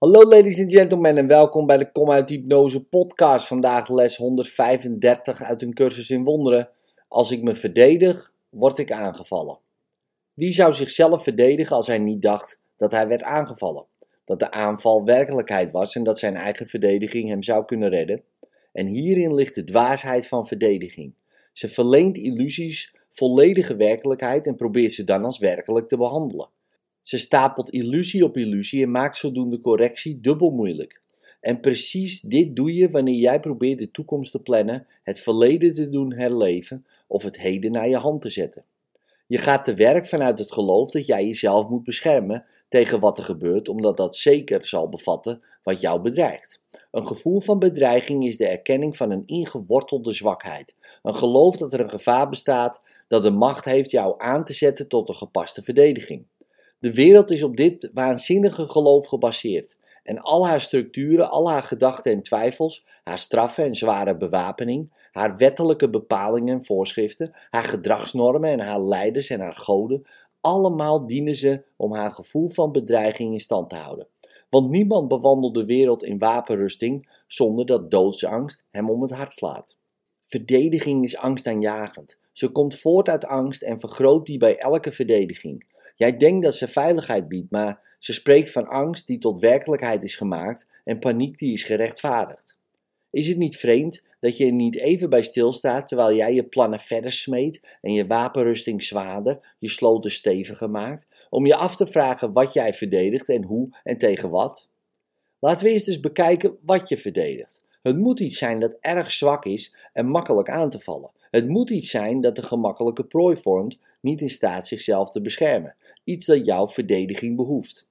Hallo ladies and gentlemen en welkom bij de Kom uit Hypnose podcast. Vandaag les 135 uit een cursus in wonderen. Als ik me verdedig, word ik aangevallen. Wie zou zichzelf verdedigen als hij niet dacht dat hij werd aangevallen? Dat de aanval werkelijkheid was en dat zijn eigen verdediging hem zou kunnen redden? En hierin ligt de dwaasheid van verdediging. Ze verleent illusies volledige werkelijkheid en probeert ze dan als werkelijk te behandelen. Ze stapelt illusie op illusie en maakt zodoende correctie dubbel moeilijk. En precies dit doe je wanneer jij probeert de toekomst te plannen, het verleden te doen herleven of het heden naar je hand te zetten. Je gaat te werk vanuit het geloof dat jij jezelf moet beschermen tegen wat er gebeurt, omdat dat zeker zal bevatten wat jou bedreigt. Een gevoel van bedreiging is de erkenning van een ingewortelde zwakheid. Een geloof dat er een gevaar bestaat dat de macht heeft jou aan te zetten tot een gepaste verdediging. De wereld is op dit waanzinnige geloof gebaseerd. En al haar structuren, al haar gedachten en twijfels, haar straffen en zware bewapening, haar wettelijke bepalingen en voorschriften, haar gedragsnormen en haar leiders en haar goden, allemaal dienen ze om haar gevoel van bedreiging in stand te houden. Want niemand bewandelt de wereld in wapenrusting zonder dat doodsangst hem om het hart slaat. Verdediging is angstaanjagend. Ze komt voort uit angst en vergroot die bij elke verdediging. Jij denkt dat ze veiligheid biedt, maar ze spreekt van angst die tot werkelijkheid is gemaakt en paniek die is gerechtvaardigd. Is het niet vreemd dat je er niet even bij stilstaat terwijl jij je plannen verder smeet en je wapenrusting zwaarder, je sloten steviger maakt, om je af te vragen wat jij verdedigt en hoe en tegen wat? Laten we eerst eens bekijken wat je verdedigt. Het moet iets zijn dat erg zwak is en makkelijk aan te vallen. Het moet iets zijn dat een gemakkelijke prooi vormt, niet in staat zichzelf te beschermen. Iets dat jouw verdediging behoeft.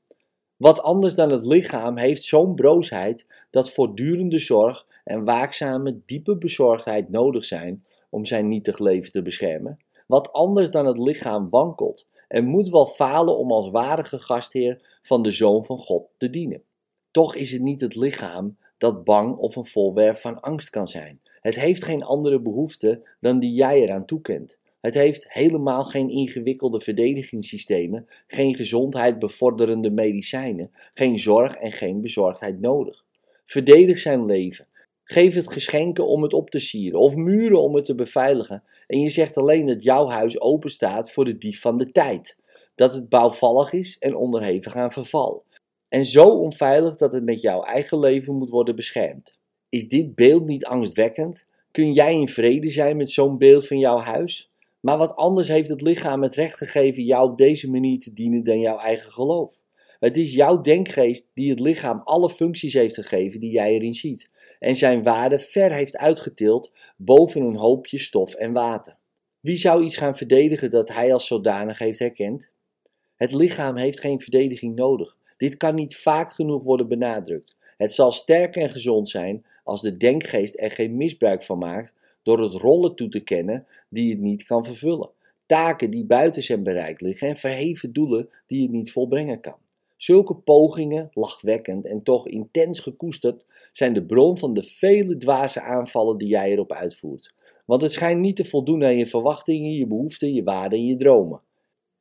Wat anders dan het lichaam heeft zo'n broosheid dat voortdurende zorg en waakzame, diepe bezorgdheid nodig zijn om zijn nietig leven te beschermen. Wat anders dan het lichaam wankelt en moet wel falen om als waardige gastheer van de Zoon van God te dienen. Toch is het niet het lichaam dat bang of een voorwerp van angst kan zijn. Het heeft geen andere behoefte dan die jij eraan toekent. Het heeft helemaal geen ingewikkelde verdedigingssystemen, geen gezondheid bevorderende medicijnen, geen zorg en geen bezorgdheid nodig. Verdedig zijn leven. Geef het geschenken om het op te sieren of muren om het te beveiligen. En je zegt alleen dat jouw huis open staat voor de dief van de tijd. Dat het bouwvallig is en onderhevig aan verval. En zo onveilig dat het met jouw eigen leven moet worden beschermd. Is dit beeld niet angstwekkend? Kun jij in vrede zijn met zo'n beeld van jouw huis? Maar wat anders heeft het lichaam het recht gegeven jou op deze manier te dienen dan jouw eigen geloof. Het is jouw denkgeest die het lichaam alle functies heeft gegeven die jij erin ziet, en zijn waarde ver heeft uitgetild boven een hoopje stof en water. Wie zou iets gaan verdedigen dat hij als zodanig heeft herkend? Het lichaam heeft geen verdediging nodig. Dit kan niet vaak genoeg worden benadrukt. Het zal sterk en gezond zijn als de denkgeest er geen misbruik van maakt door het rollen toe te kennen die het niet kan vervullen, taken die buiten zijn bereik liggen en verheven doelen die het niet volbrengen kan. Zulke pogingen, lachwekkend en toch intens gekoesterd, zijn de bron van de vele dwaze aanvallen die jij erop uitvoert. Want het schijnt niet te voldoen aan je verwachtingen, je behoeften, je waarden en je dromen.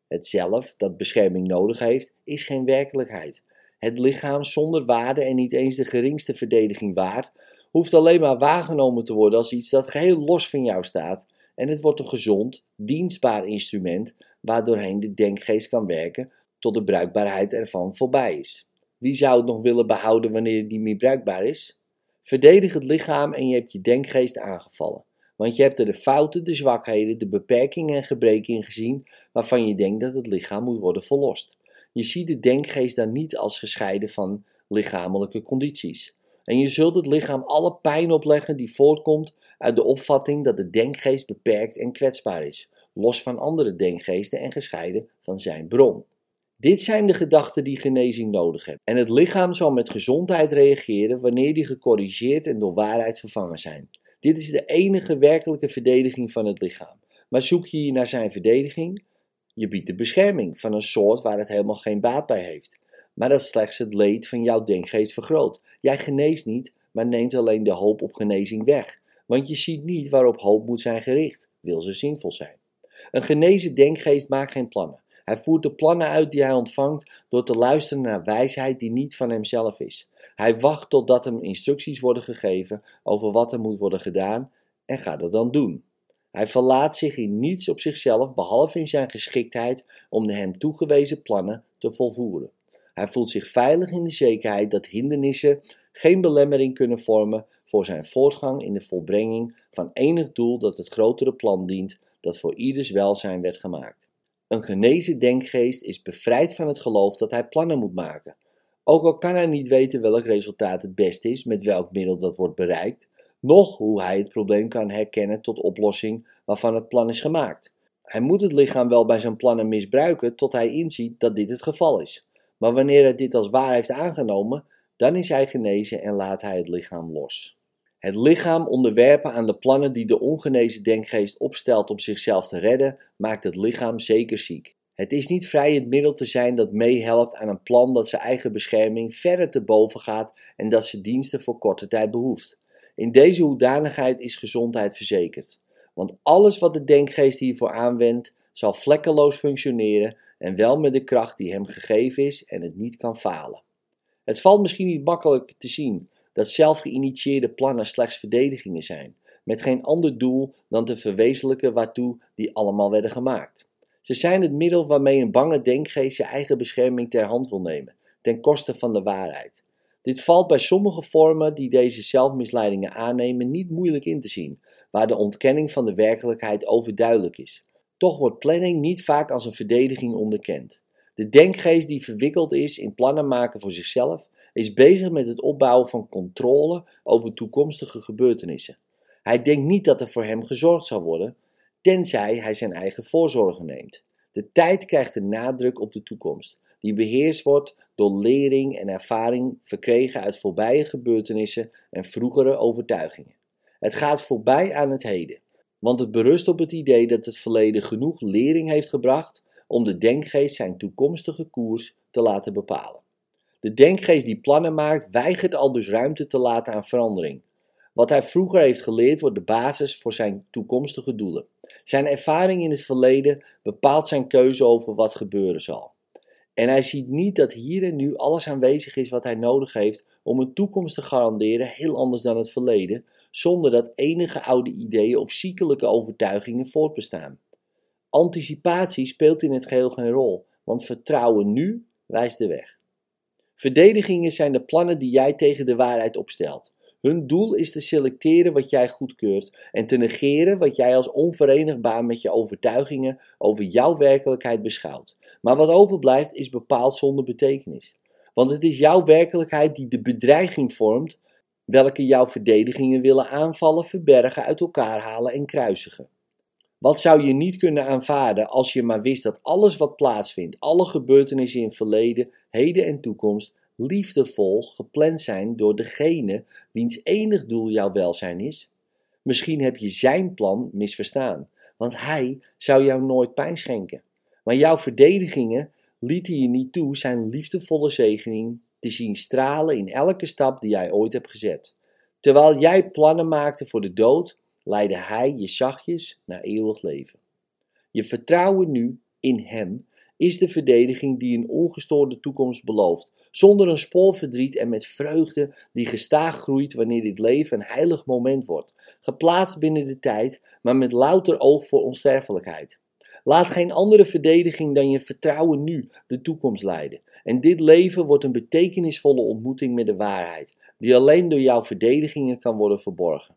Het zelf, dat bescherming nodig heeft, is geen werkelijkheid. Het lichaam zonder waarde en niet eens de geringste verdediging waard, hoeft alleen maar waargenomen te worden als iets dat geheel los van jou staat en het wordt een gezond, dienstbaar instrument waardoorheen de denkgeest kan werken tot de bruikbaarheid ervan voorbij is. Wie zou het nog willen behouden wanneer het niet bruikbaar is? Verdedig het lichaam en je hebt je denkgeest aangevallen. Want je hebt er de fouten, de zwakheden, de beperkingen en gebreken in gezien waarvan je denkt dat het lichaam moet worden verlost. Je ziet de denkgeest dan niet als gescheiden van lichamelijke condities. En je zult het lichaam alle pijn opleggen die voortkomt uit de opvatting dat de denkgeest beperkt en kwetsbaar is, los van andere denkgeesten en gescheiden van zijn bron. Dit zijn de gedachten die genezing nodig hebben. En het lichaam zal met gezondheid reageren wanneer die gecorrigeerd en door waarheid vervangen zijn. Dit is de enige werkelijke verdediging van het lichaam. Maar zoek je hier naar zijn verdediging? Je biedt de bescherming van een soort waar het helemaal geen baat bij heeft. Maar dat slechts het leed van jouw denkgeest vergroot. Jij geneest niet, maar neemt alleen de hoop op genezing weg. Want je ziet niet waarop hoop moet zijn gericht, wil ze zinvol zijn. Een genezen denkgeest maakt geen plannen. Hij voert de plannen uit die hij ontvangt door te luisteren naar wijsheid die niet van hemzelf is. Hij wacht totdat hem instructies worden gegeven over wat er moet worden gedaan en gaat het dan doen. Hij verlaat zich in niets op zichzelf behalve in zijn geschiktheid om de hem toegewezen plannen te volvoeren. Hij voelt zich veilig in de zekerheid dat hindernissen geen belemmering kunnen vormen voor zijn voortgang in de volbrenging van enig doel dat het grotere plan dient dat voor ieders welzijn werd gemaakt. Een genezen denkgeest is bevrijd van het geloof dat hij plannen moet maken. Ook al kan hij niet weten welk resultaat het best is, met welk middel dat wordt bereikt, noch hoe hij het probleem kan herkennen tot oplossing waarvan het plan is gemaakt. Hij moet het lichaam wel bij zijn plannen misbruiken tot hij inziet dat dit het geval is. Maar wanneer hij dit als waar heeft aangenomen, dan is hij genezen en laat hij het lichaam los. Het lichaam onderwerpen aan de plannen die de ongenezen denkgeest opstelt om zichzelf te redden, maakt het lichaam zeker ziek. Het is niet vrij het middel te zijn dat meehelpt aan een plan dat zijn eigen bescherming verder te boven gaat en dat zijn diensten voor korte tijd behoeft. In deze hoedanigheid is gezondheid verzekerd. Want alles wat de denkgeest hiervoor aanwendt, zal vlekkeloos functioneren en wel met de kracht die hem gegeven is en het niet kan falen. Het valt misschien niet makkelijk te zien dat zelf geïnitieerde plannen slechts verdedigingen zijn, met geen ander doel dan te verwezenlijken waartoe die allemaal werden gemaakt. Ze zijn het middel waarmee een bange denkgeest zijn eigen bescherming ter hand wil nemen, ten koste van de waarheid. Dit valt bij sommige vormen die deze zelfmisleidingen aannemen niet moeilijk in te zien, waar de ontkenning van de werkelijkheid overduidelijk is. Toch wordt planning niet vaak als een verdediging onderkend. De denkgeest die verwikkeld is in plannen maken voor zichzelf, is bezig met het opbouwen van controle over toekomstige gebeurtenissen. Hij denkt niet dat er voor hem gezorgd zal worden, tenzij hij zijn eigen voorzorgen neemt. De tijd krijgt een nadruk op de toekomst, die beheerst wordt door lering en ervaring verkregen uit voorbije gebeurtenissen en vroegere overtuigingen. Het gaat voorbij aan het heden, want het berust op het idee dat het verleden genoeg lering heeft gebracht om de denkgeest zijn toekomstige koers te laten bepalen. De denkgeest die plannen maakt, weigert al dus ruimte te laten aan verandering. Wat hij vroeger heeft geleerd wordt de basis voor zijn toekomstige doelen. Zijn ervaring in het verleden bepaalt zijn keuze over wat gebeuren zal. En hij ziet niet dat hier en nu alles aanwezig is wat hij nodig heeft om een toekomst te garanderen, heel anders dan het verleden, zonder dat enige oude ideeën of ziekelijke overtuigingen voortbestaan. Anticipatie speelt in het geheel geen rol, want vertrouwen nu wijst de weg. Verdedigingen zijn de plannen die jij tegen de waarheid opstelt. Hun doel is te selecteren wat jij goedkeurt en te negeren wat jij als onverenigbaar met je overtuigingen over jouw werkelijkheid beschouwt. Maar wat overblijft is bepaald zonder betekenis. Want het is jouw werkelijkheid die de bedreiging vormt, welke jouw verdedigingen willen aanvallen, verbergen, uit elkaar halen en kruisigen. Wat zou je niet kunnen aanvaarden als je maar wist dat alles wat plaatsvindt, alle gebeurtenissen in verleden, heden en toekomst, liefdevol gepland zijn door degene wiens enig doel jouw welzijn is? Misschien heb je zijn plan misverstaan, want hij zou jou nooit pijn schenken. Maar jouw verdedigingen lieten je niet toe zijn liefdevolle zegening te zien stralen in elke stap die jij ooit hebt gezet. Terwijl jij plannen maakte voor de dood, leidde Hij je zachtjes naar eeuwig leven. Je vertrouwen nu in Hem is de verdediging die een ongestoorde toekomst belooft, zonder een spoor verdriet en met vreugde die gestaag groeit wanneer dit leven een heilig moment wordt, geplaatst binnen de tijd, maar met louter oog voor onsterfelijkheid. Laat geen andere verdediging dan je vertrouwen nu de toekomst leiden. En dit leven wordt een betekenisvolle ontmoeting met de waarheid, die alleen door jouw verdedigingen kan worden verborgen.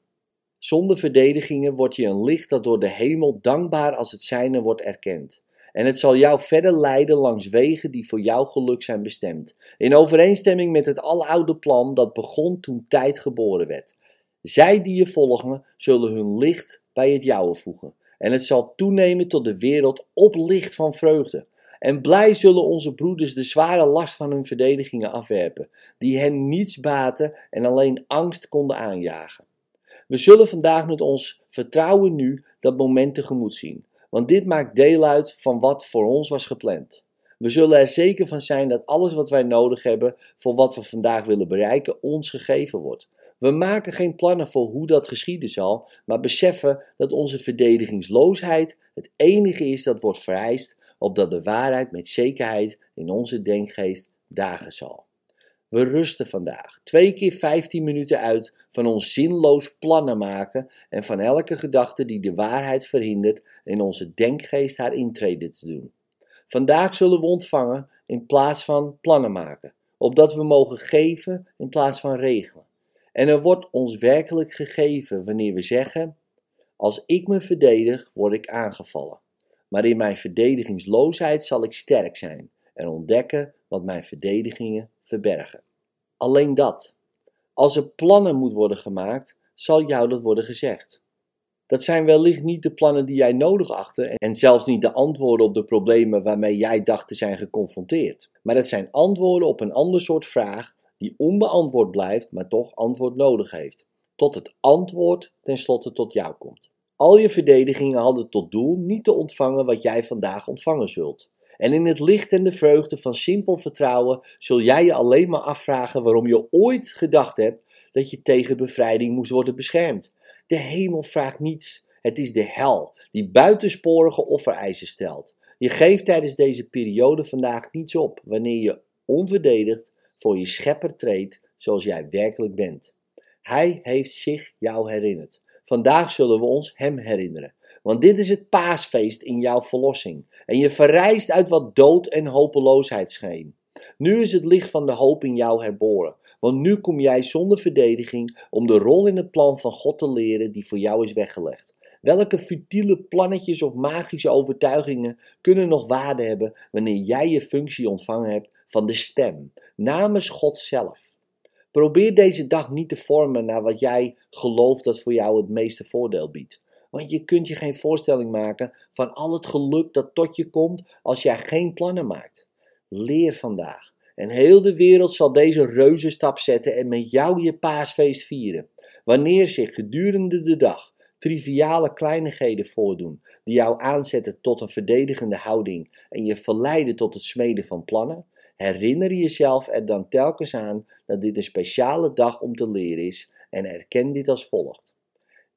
Zonder verdedigingen wordt je een licht dat door de hemel dankbaar als het zijne wordt erkend. En het zal jou verder leiden langs wegen die voor jouw geluk zijn bestemd, in overeenstemming met het aloude plan dat begon toen tijd geboren werd. Zij die je volgen, zullen hun licht bij het jouwe voegen, en het zal toenemen tot de wereld op licht van vreugde. En blij zullen onze broeders de zware last van hun verdedigingen afwerpen, die hen niets baten en alleen angst konden aanjagen. We zullen vandaag met ons vertrouwen nu dat moment tegemoet zien, want dit maakt deel uit van wat voor ons was gepland. We zullen er zeker van zijn dat alles wat wij nodig hebben voor wat we vandaag willen bereiken ons gegeven wordt. We maken geen plannen voor hoe dat geschieden zal, maar beseffen dat onze verdedigingsloosheid het enige is dat wordt vereist opdat de waarheid met zekerheid in onze denkgeest dagen zal. We rusten vandaag twee keer 15 minuten uit van ons zinloos plannen maken en van elke gedachte die de waarheid verhindert in onze denkgeest haar intrede te doen. Vandaag zullen we ontvangen in plaats van plannen maken, opdat we mogen geven in plaats van regelen. En er wordt ons werkelijk gegeven wanneer we zeggen: Als ik me verdedig, word ik aangevallen. Maar in mijn verdedigingsloosheid zal ik sterk zijn en ontdekken wat mijn verdedigingen verbergen. Alleen dat. Als er plannen moet worden gemaakt, zal jou dat worden gezegd. Dat zijn wellicht niet de plannen die jij nodig achtte en zelfs niet de antwoorden op de problemen waarmee jij dacht te zijn geconfronteerd. Maar het zijn antwoorden op een ander soort vraag die onbeantwoord blijft, maar toch antwoord nodig heeft. Tot het antwoord tenslotte tot jou komt. Al je verdedigingen hadden tot doel niet te ontvangen wat jij vandaag ontvangen zult. En in het licht en de vreugde van simpel vertrouwen zul jij je alleen maar afvragen waarom je ooit gedacht hebt dat je tegen bevrijding moest worden beschermd. De hemel vraagt niets. Het is de hel die buitensporige offereisen stelt. Je geeft tijdens deze periode vandaag niets op wanneer je onverdedigd voor je schepper treedt zoals jij werkelijk bent. Hij heeft zich jou herinnerd. Vandaag zullen we ons hem herinneren. Want dit is het paasfeest in jouw verlossing. En je verrijst uit wat dood en hopeloosheid scheen. Nu is het licht van de hoop in jou herboren. Want nu kom jij zonder verdediging om de rol in het plan van God te leren die voor jou is weggelegd. Welke futiele plannetjes of magische overtuigingen kunnen nog waarde hebben wanneer jij je functie ontvangen hebt van de stem, namens God zelf? Probeer deze dag niet te vormen naar wat jij gelooft dat voor jou het meeste voordeel biedt. Want je kunt je geen voorstelling maken van al het geluk dat tot je komt als jij geen plannen maakt. Leer vandaag. En heel de wereld zal deze reuzenstap zetten en met jou je paasfeest vieren. Wanneer zich gedurende de dag triviale kleinigheden voordoen die jou aanzetten tot een verdedigende houding en je verleiden tot het smeden van plannen, herinner jezelf er dan telkens aan dat dit een speciale dag om te leren is en erken dit als volgt.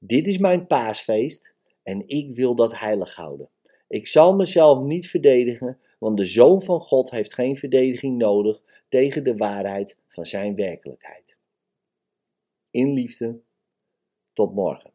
Dit is mijn paasfeest en ik wil dat heilig houden. Ik zal mezelf niet verdedigen, want de Zoon van God heeft geen verdediging nodig tegen de waarheid van zijn werkelijkheid. In liefde, tot morgen.